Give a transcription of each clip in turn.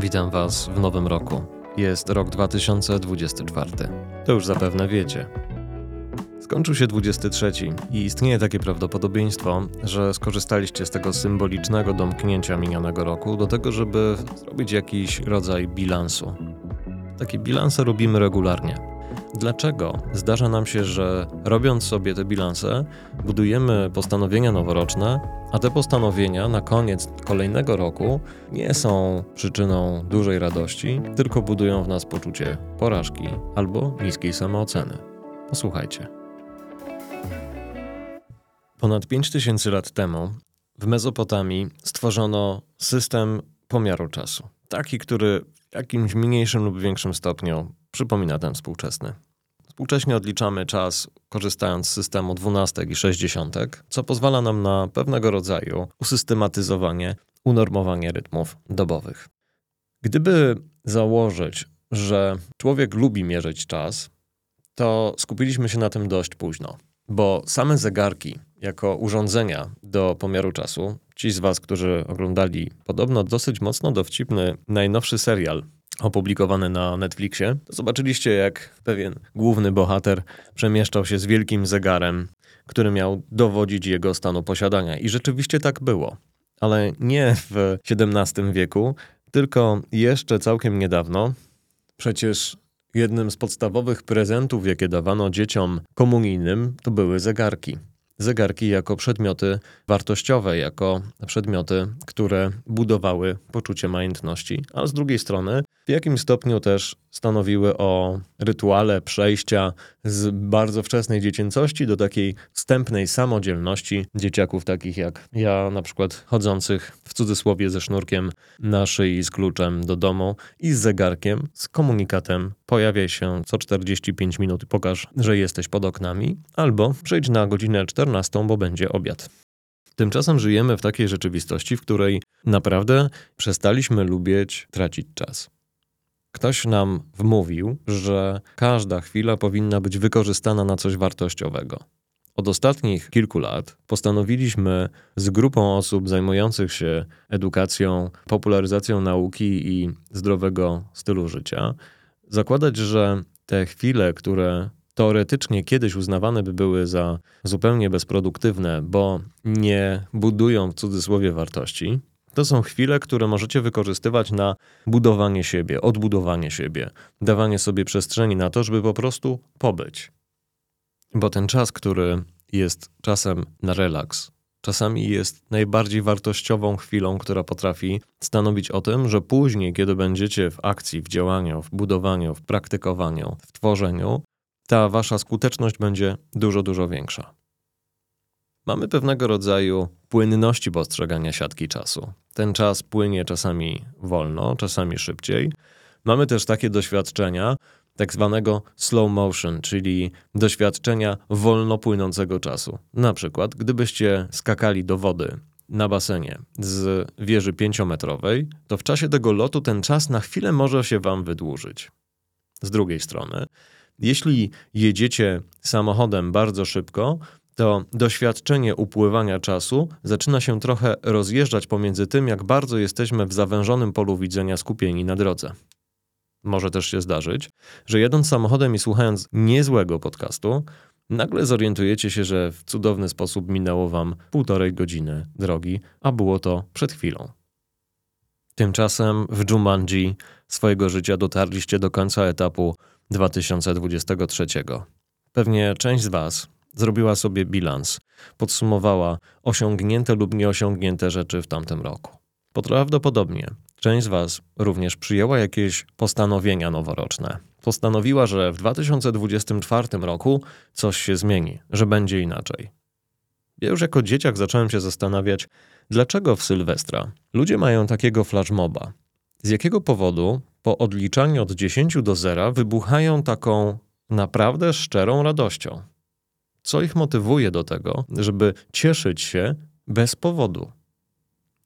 Witam Was w nowym roku. Jest rok 2024. To już zapewne wiecie. Skończył się 23 i istnieje takie prawdopodobieństwo, że skorzystaliście z tego symbolicznego domknięcia minionego roku do tego, żeby zrobić jakiś rodzaj bilansu. Takie bilanse robimy regularnie. Dlaczego zdarza nam się, że robiąc sobie te bilanse, budujemy postanowienia noworoczne, a te postanowienia na koniec kolejnego roku nie są przyczyną dużej radości, tylko budują w nas poczucie porażki albo niskiej samooceny? Posłuchajcie. Ponad 5000 lat temu w Mezopotamii stworzono system pomiaru czasu. Taki, który w jakimś mniejszym lub większym stopniu przypomina ten współczesny. Współcześnie odliczamy czas korzystając z systemu dwunastek i sześćdziesiątek, co pozwala nam na pewnego rodzaju usystematyzowanie, unormowanie rytmów dobowych. Gdyby założyć, że człowiek lubi mierzyć czas, to skupiliśmy się na tym dość późno, bo same zegarki jako urządzenia do pomiaru czasu, ci z Was, którzy oglądali podobno dosyć mocno dowcipny najnowszy serial opublikowany na Netflixie, zobaczyliście, jak pewien główny bohater przemieszczał się z wielkim zegarem, który miał dowodzić jego stanu posiadania. I rzeczywiście tak było. Ale nie w XVII wieku, tylko jeszcze całkiem niedawno. Przecież jednym z podstawowych prezentów, jakie dawano dzieciom komunijnym, to były zegarki zegarki jako przedmioty wartościowe, jako przedmioty, które budowały poczucie majątności, a z drugiej strony w jakimś stopniu też stanowiły o rytuale przejścia z bardzo wczesnej dziecięcości do takiej wstępnej samodzielności dzieciaków takich jak ja, na przykład chodzących w cudzysłowie ze sznurkiem na szyi z kluczem do domu i z zegarkiem, z komunikatem pojawiaj się co 45 minut pokaż, że jesteś pod oknami, albo przyjdź na godzinę 14, bo będzie obiad. Tymczasem żyjemy w takiej rzeczywistości, w której naprawdę przestaliśmy lubić tracić czas. Ktoś nam wmówił, że każda chwila powinna być wykorzystana na coś wartościowego. Od ostatnich kilku lat postanowiliśmy z grupą osób zajmujących się edukacją, popularyzacją nauki i zdrowego stylu życia zakładać, że te chwile, które teoretycznie kiedyś uznawane by były za zupełnie bezproduktywne, bo nie budują w cudzysłowie wartości, to są chwile, które możecie wykorzystywać na budowanie siebie, odbudowanie siebie, dawanie sobie przestrzeni na to, żeby po prostu pobyć. Bo ten czas, który jest czasem na relaks, czasami jest najbardziej wartościową chwilą, która potrafi stanowić o tym, że później, kiedy będziecie w akcji, w działaniu, w budowaniu, w praktykowaniu, w tworzeniu, ta wasza skuteczność będzie dużo, dużo większa. Mamy pewnego rodzaju płynności postrzegania siatki czasu. Ten czas płynie czasami wolno, czasami szybciej. Mamy też takie doświadczenia, tak zwanego slow motion, czyli doświadczenia wolno płynącego czasu. Na przykład, gdybyście skakali do wody na basenie z wieży pięciometrowej, to w czasie tego lotu ten czas na chwilę może się wam wydłużyć. Z drugiej strony, jeśli jedziecie samochodem bardzo szybko, to doświadczenie upływania czasu zaczyna się trochę rozjeżdżać pomiędzy tym, jak bardzo jesteśmy w zawężonym polu widzenia skupieni na drodze. Może też się zdarzyć, że jadąc samochodem i słuchając niezłego podcastu, nagle zorientujecie się, że w cudowny sposób minęło wam półtorej godziny drogi, a było to przed chwilą. Tymczasem w Jumanji swojego życia dotarliście do końca etapu 2023. Pewnie część z Was zrobiła sobie bilans, podsumowała osiągnięte lub nieosiągnięte rzeczy w tamtym roku. Prawdopodobnie część z Was również przyjęła jakieś postanowienia noworoczne. Postanowiła, że w 2024 roku coś się zmieni, że będzie inaczej. Ja już jako dzieciak zacząłem się zastanawiać, dlaczego w Sylwestra ludzie mają takiego flashmoba. Z jakiego powodu po odliczaniu od 10 do 0 wybuchają taką naprawdę szczerą radością? Co ich motywuje do tego, żeby cieszyć się bez powodu?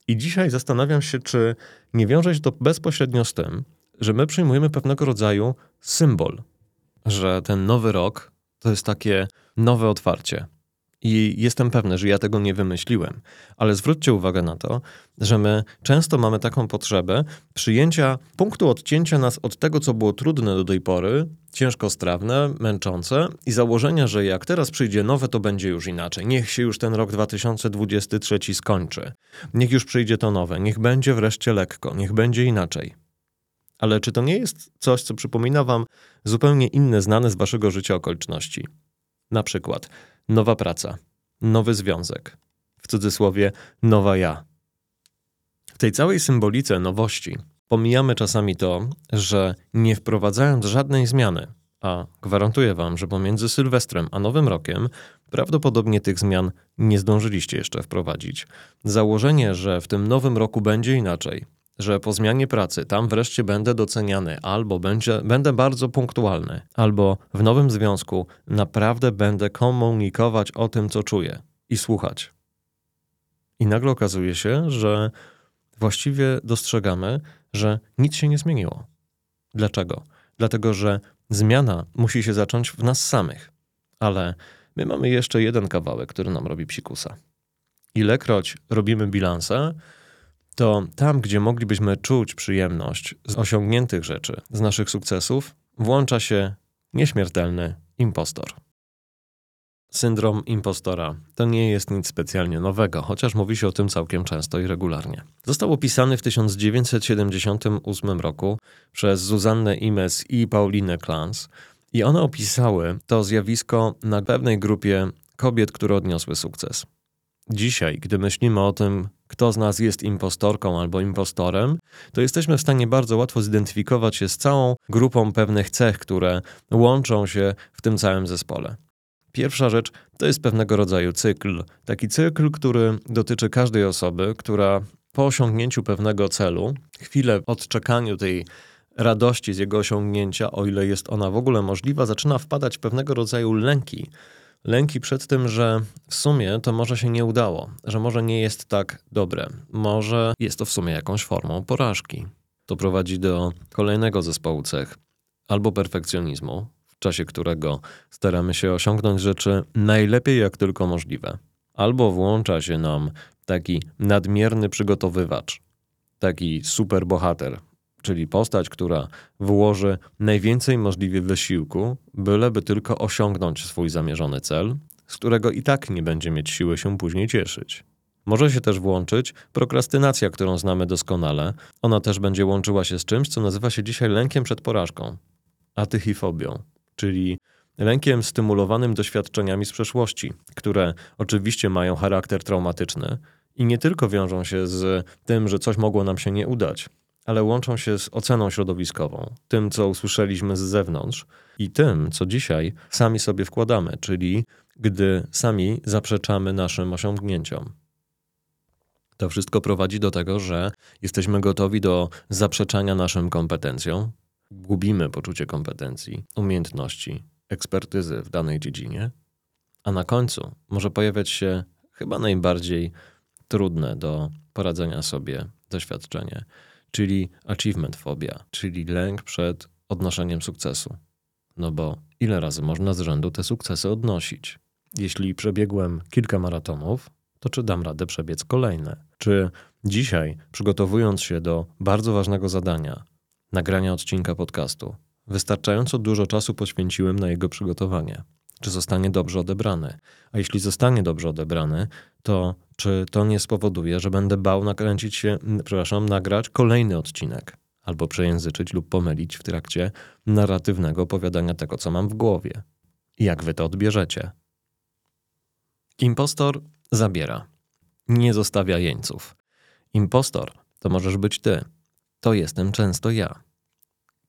I dzisiaj zastanawiam się, czy nie wiąże się to bezpośrednio z tym, że my przyjmujemy pewnego rodzaju symbol, że ten nowy rok to jest takie nowe otwarcie. I jestem pewny, że ja tego nie wymyśliłem, ale zwróćcie uwagę na to, że my często mamy taką potrzebę przyjęcia punktu odcięcia nas od tego, co było trudne do tej pory, ciężkostrawne, męczące i założenia, że jak teraz przyjdzie nowe, to będzie już inaczej. Niech się już ten rok 2023 skończy. Niech już przyjdzie to nowe, niech będzie wreszcie lekko, niech będzie inaczej. Ale czy to nie jest coś, co przypomina wam zupełnie inne, znane z waszego życia okoliczności? Na przykład nowa praca, nowy związek, w cudzysłowie nowa ja. W tej całej symbolice nowości pomijamy czasami to, że nie wprowadzając żadnej zmiany, a gwarantuję wam, że pomiędzy Sylwestrem a Nowym Rokiem prawdopodobnie tych zmian nie zdążyliście jeszcze wprowadzić. Założenie, że w tym nowym roku będzie inaczej, że po zmianie pracy tam wreszcie będę doceniany, albo będzie, będę bardzo punktualny, albo w nowym związku naprawdę będę komunikować o tym, co czuję i słuchać. I nagle okazuje się, że właściwie dostrzegamy, że nic się nie zmieniło. Dlaczego? Dlatego, że zmiana musi się zacząć w nas samych. Ale my mamy jeszcze jeden kawałek, który nam robi psikusa. Ilekroć robimy bilanse, to tam, gdzie moglibyśmy czuć przyjemność z osiągniętych rzeczy, z naszych sukcesów, włącza się nieśmiertelny impostor. Syndrom impostora to nie jest nic specjalnie nowego, chociaż mówi się o tym całkiem często i regularnie. Został opisany w 1978 roku przez Zuzannę Imes i Paulinę Klans i one opisały to zjawisko na pewnej grupie kobiet, które odniosły sukces. Dzisiaj, gdy myślimy o tym, kto z nas jest impostorką albo impostorem, to jesteśmy w stanie bardzo łatwo zidentyfikować się z całą grupą pewnych cech, które łączą się w tym całym zespole. Pierwsza rzecz to jest pewnego rodzaju cykl. Taki cykl, który dotyczy każdej osoby, która po osiągnięciu pewnego celu, chwilę odczekaniu tej radości z jego osiągnięcia, o ile jest ona w ogóle możliwa, zaczyna wpadać w pewnego rodzaju lęki lęki przed tym, że w sumie to może się nie udało, że może nie jest tak dobre, może jest to w sumie jakąś formą porażki. To prowadzi do kolejnego zespołu cech. Albo perfekcjonizmu, w czasie którego staramy się osiągnąć rzeczy najlepiej jak tylko możliwe, albo włącza się nam taki nadmierny przygotowywacz, taki superbohater, czyli postać, która włoży najwięcej możliwie wysiłku, byleby tylko osiągnąć swój zamierzony cel, z którego i tak nie będzie mieć siły się później cieszyć. Może się też włączyć prokrastynacja, którą znamy doskonale. Ona też będzie łączyła się z czymś, co nazywa się dzisiaj lękiem przed porażką, atychifobią, czyli lękiem stymulowanym doświadczeniami z przeszłości, które oczywiście mają charakter traumatyczny i nie tylko wiążą się z tym, że coś mogło nam się nie udać, ale łączą się z oceną środowiskową, tym, co usłyszeliśmy z zewnątrz i tym, co dzisiaj sami sobie wkładamy, czyli gdy sami zaprzeczamy naszym osiągnięciom. To wszystko prowadzi do tego, że jesteśmy gotowi do zaprzeczania naszym kompetencjom, gubimy poczucie kompetencji, umiejętności, ekspertyzy w danej dziedzinie, a na końcu może pojawiać się chyba najbardziej trudne do poradzenia sobie doświadczenie czyli achievement phobia, czyli lęk przed odnoszeniem sukcesu. No bo ile razy można z rzędu te sukcesy odnosić? Jeśli przebiegłem kilka maratonów, to czy dam radę przebiec kolejne? Czy dzisiaj, przygotowując się do bardzo ważnego zadania, nagrania odcinka podcastu, wystarczająco dużo czasu poświęciłem na jego przygotowanie? Czy zostanie dobrze odebrany? A jeśli zostanie dobrze odebrany, to czy to nie spowoduje, że będę bał nakręcić się, przepraszam, nagrać kolejny odcinek albo przejęzyczyć lub pomylić w trakcie narratywnego opowiadania tego, co mam w głowie? Jak wy to odbierzecie? Impostor zabiera. Nie zostawia jeńców. Impostor to możesz być ty. To jestem często ja.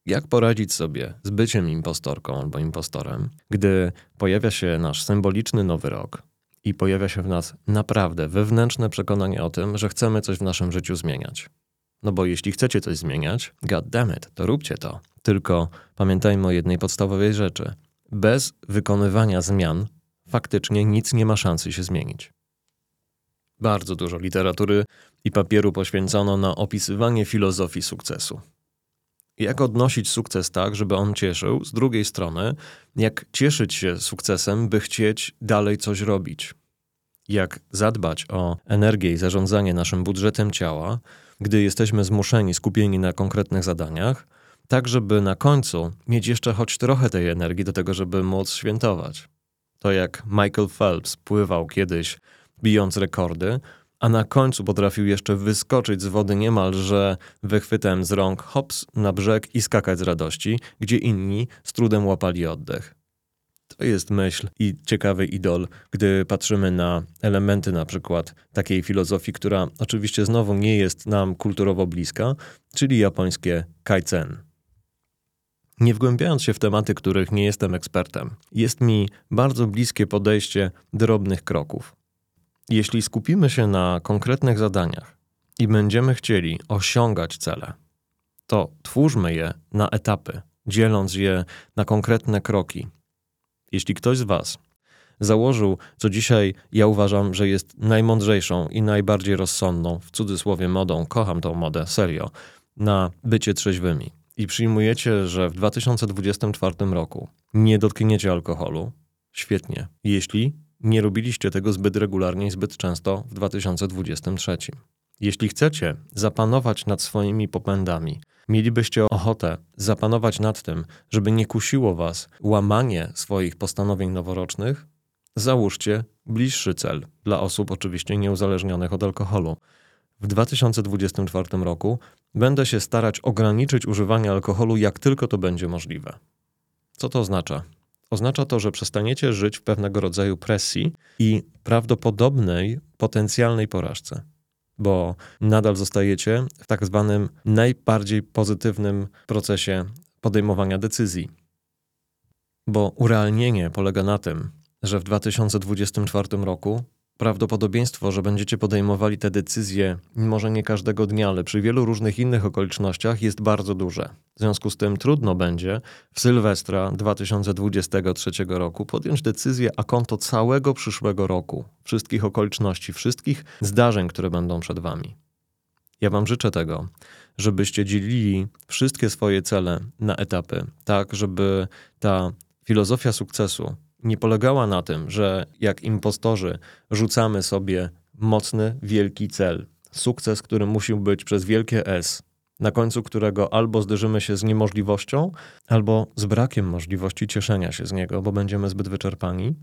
Jak poradzić sobie z byciem impostorką albo impostorem, gdy pojawia się nasz symboliczny nowy rok, i pojawia się w nas naprawdę wewnętrzne przekonanie o tym, że chcemy coś w naszym życiu zmieniać. No bo jeśli chcecie coś zmieniać, god damn it, to róbcie to. Tylko pamiętajmy o jednej podstawowej rzeczy. Bez wykonywania zmian faktycznie nic nie ma szansy się zmienić. Bardzo dużo literatury i papieru poświęcono na opisywanie filozofii sukcesu. Jak odnosić sukces tak, żeby on cieszył? Z drugiej strony, jak cieszyć się sukcesem, by chcieć dalej coś robić, jak zadbać o energię i zarządzanie naszym budżetem ciała, gdy jesteśmy zmuszeni, skupieni na konkretnych zadaniach, tak żeby na końcu mieć jeszcze choć trochę tej energii do tego, żeby móc świętować. To jak Michael Phelps pływał kiedyś, bijąc rekordy, a na końcu potrafił jeszcze wyskoczyć z wody niemalże wychwytem z rąk, hops, na brzeg i skakać z radości, gdzie inni z trudem łapali oddech. To jest myśl i ciekawy idol, gdy patrzymy na elementy na przykład takiej filozofii, która oczywiście znowu nie jest nam kulturowo bliska, czyli japońskie kaizen. Nie wgłębiając się w tematy, których nie jestem ekspertem, jest mi bardzo bliskie podejście drobnych kroków. Jeśli skupimy się na konkretnych zadaniach i będziemy chcieli osiągać cele, to twórzmy je na etapy, dzieląc je na konkretne kroki. Jeśli ktoś z Was założył, co dzisiaj ja uważam, że jest najmądrzejszą i najbardziej rozsądną, w cudzysłowie modą, kocham tą modę, serio, na bycie trzeźwymi i przyjmujecie, że w 2024 roku nie dotkniecie alkoholu, świetnie. Jeśli nie robiliście tego zbyt regularnie i zbyt często w 2023. Jeśli chcecie zapanować nad swoimi popędami, mielibyście ochotę zapanować nad tym, żeby nie kusiło was łamanie swoich postanowień noworocznych, załóżcie bliższy cel dla osób oczywiście nieuzależnionych od alkoholu. W 2024 roku będę się starać ograniczyć używanie alkoholu jak tylko to będzie możliwe. Co to oznacza? Oznacza to, że przestaniecie żyć w pewnego rodzaju presji i prawdopodobnej potencjalnej porażce, bo nadal zostajecie w tak zwanym najbardziej pozytywnym procesie podejmowania decyzji. Bo urealnienie polega na tym, że w 2024 roku prawdopodobieństwo, że będziecie podejmowali te decyzje, może nie każdego dnia, ale przy wielu różnych innych okolicznościach, jest bardzo duże. W związku z tym trudno będzie w Sylwestra 2023 roku podjąć decyzję a konto całego przyszłego roku, wszystkich okoliczności, wszystkich zdarzeń, które będą przed Wami. Ja Wam życzę tego, żebyście dzielili wszystkie swoje cele na etapy, tak żeby ta filozofia sukcesu nie polegała na tym, że jak impostorzy rzucamy sobie mocny, wielki cel, sukces, który musi być przez wielkie S, na końcu którego albo zderzymy się z niemożliwością, albo z brakiem możliwości cieszenia się z niego, bo będziemy zbyt wyczerpani.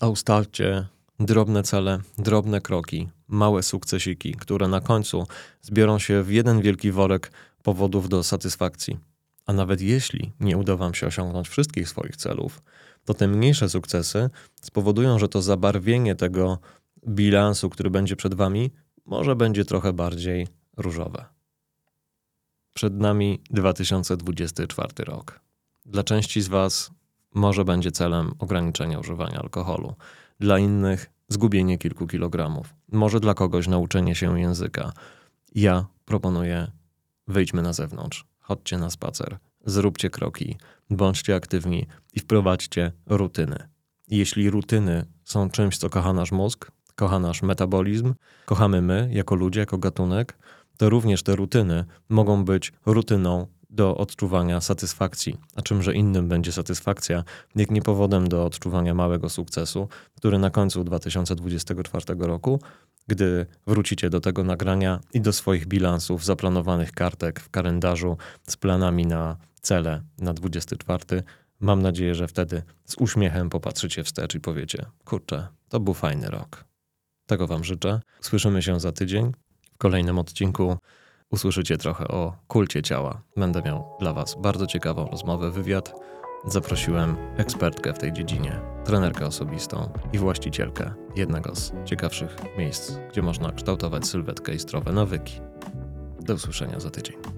A ustalcie drobne cele, drobne kroki, małe sukcesiki, które na końcu zbiorą się w jeden wielki worek powodów do satysfakcji. A nawet jeśli nie uda Wam się osiągnąć wszystkich swoich celów, to te mniejsze sukcesy spowodują, że to zabarwienie tego bilansu, który będzie przed Wami, może będzie trochę bardziej różowe. Przed nami 2024 rok. Dla części z Was może będzie celem ograniczenia używania alkoholu, dla innych zgubienie kilku kilogramów, może dla kogoś nauczenie się języka. Ja proponuję, wyjdźmy na zewnątrz, chodźcie na spacer, zróbcie kroki, bądźcie aktywni i wprowadźcie rutyny. Jeśli rutyny są czymś, co kocha nasz mózg, kocha nasz metabolizm, kochamy my jako ludzie, jako gatunek, to również te rutyny mogą być rutyną do odczuwania satysfakcji. A czymże innym będzie satysfakcja, jak nie powodem do odczuwania małego sukcesu, który na końcu 2024 roku, gdy wrócicie do tego nagrania i do swoich bilansów, zaplanowanych kartek w kalendarzu z planami na cele na 24. Mam nadzieję, że wtedy z uśmiechem popatrzycie wstecz i powiecie: Kurczę, to był fajny rok. Tego Wam życzę. Słyszymy się za tydzień. W kolejnym odcinku usłyszycie trochę o kulcie ciała. Będę miał dla Was bardzo ciekawą rozmowę, wywiad. Zaprosiłem ekspertkę w tej dziedzinie, trenerkę osobistą i właścicielkę jednego z ciekawszych miejsc, gdzie można kształtować sylwetkę i zdrowe nawyki. Do usłyszenia za tydzień.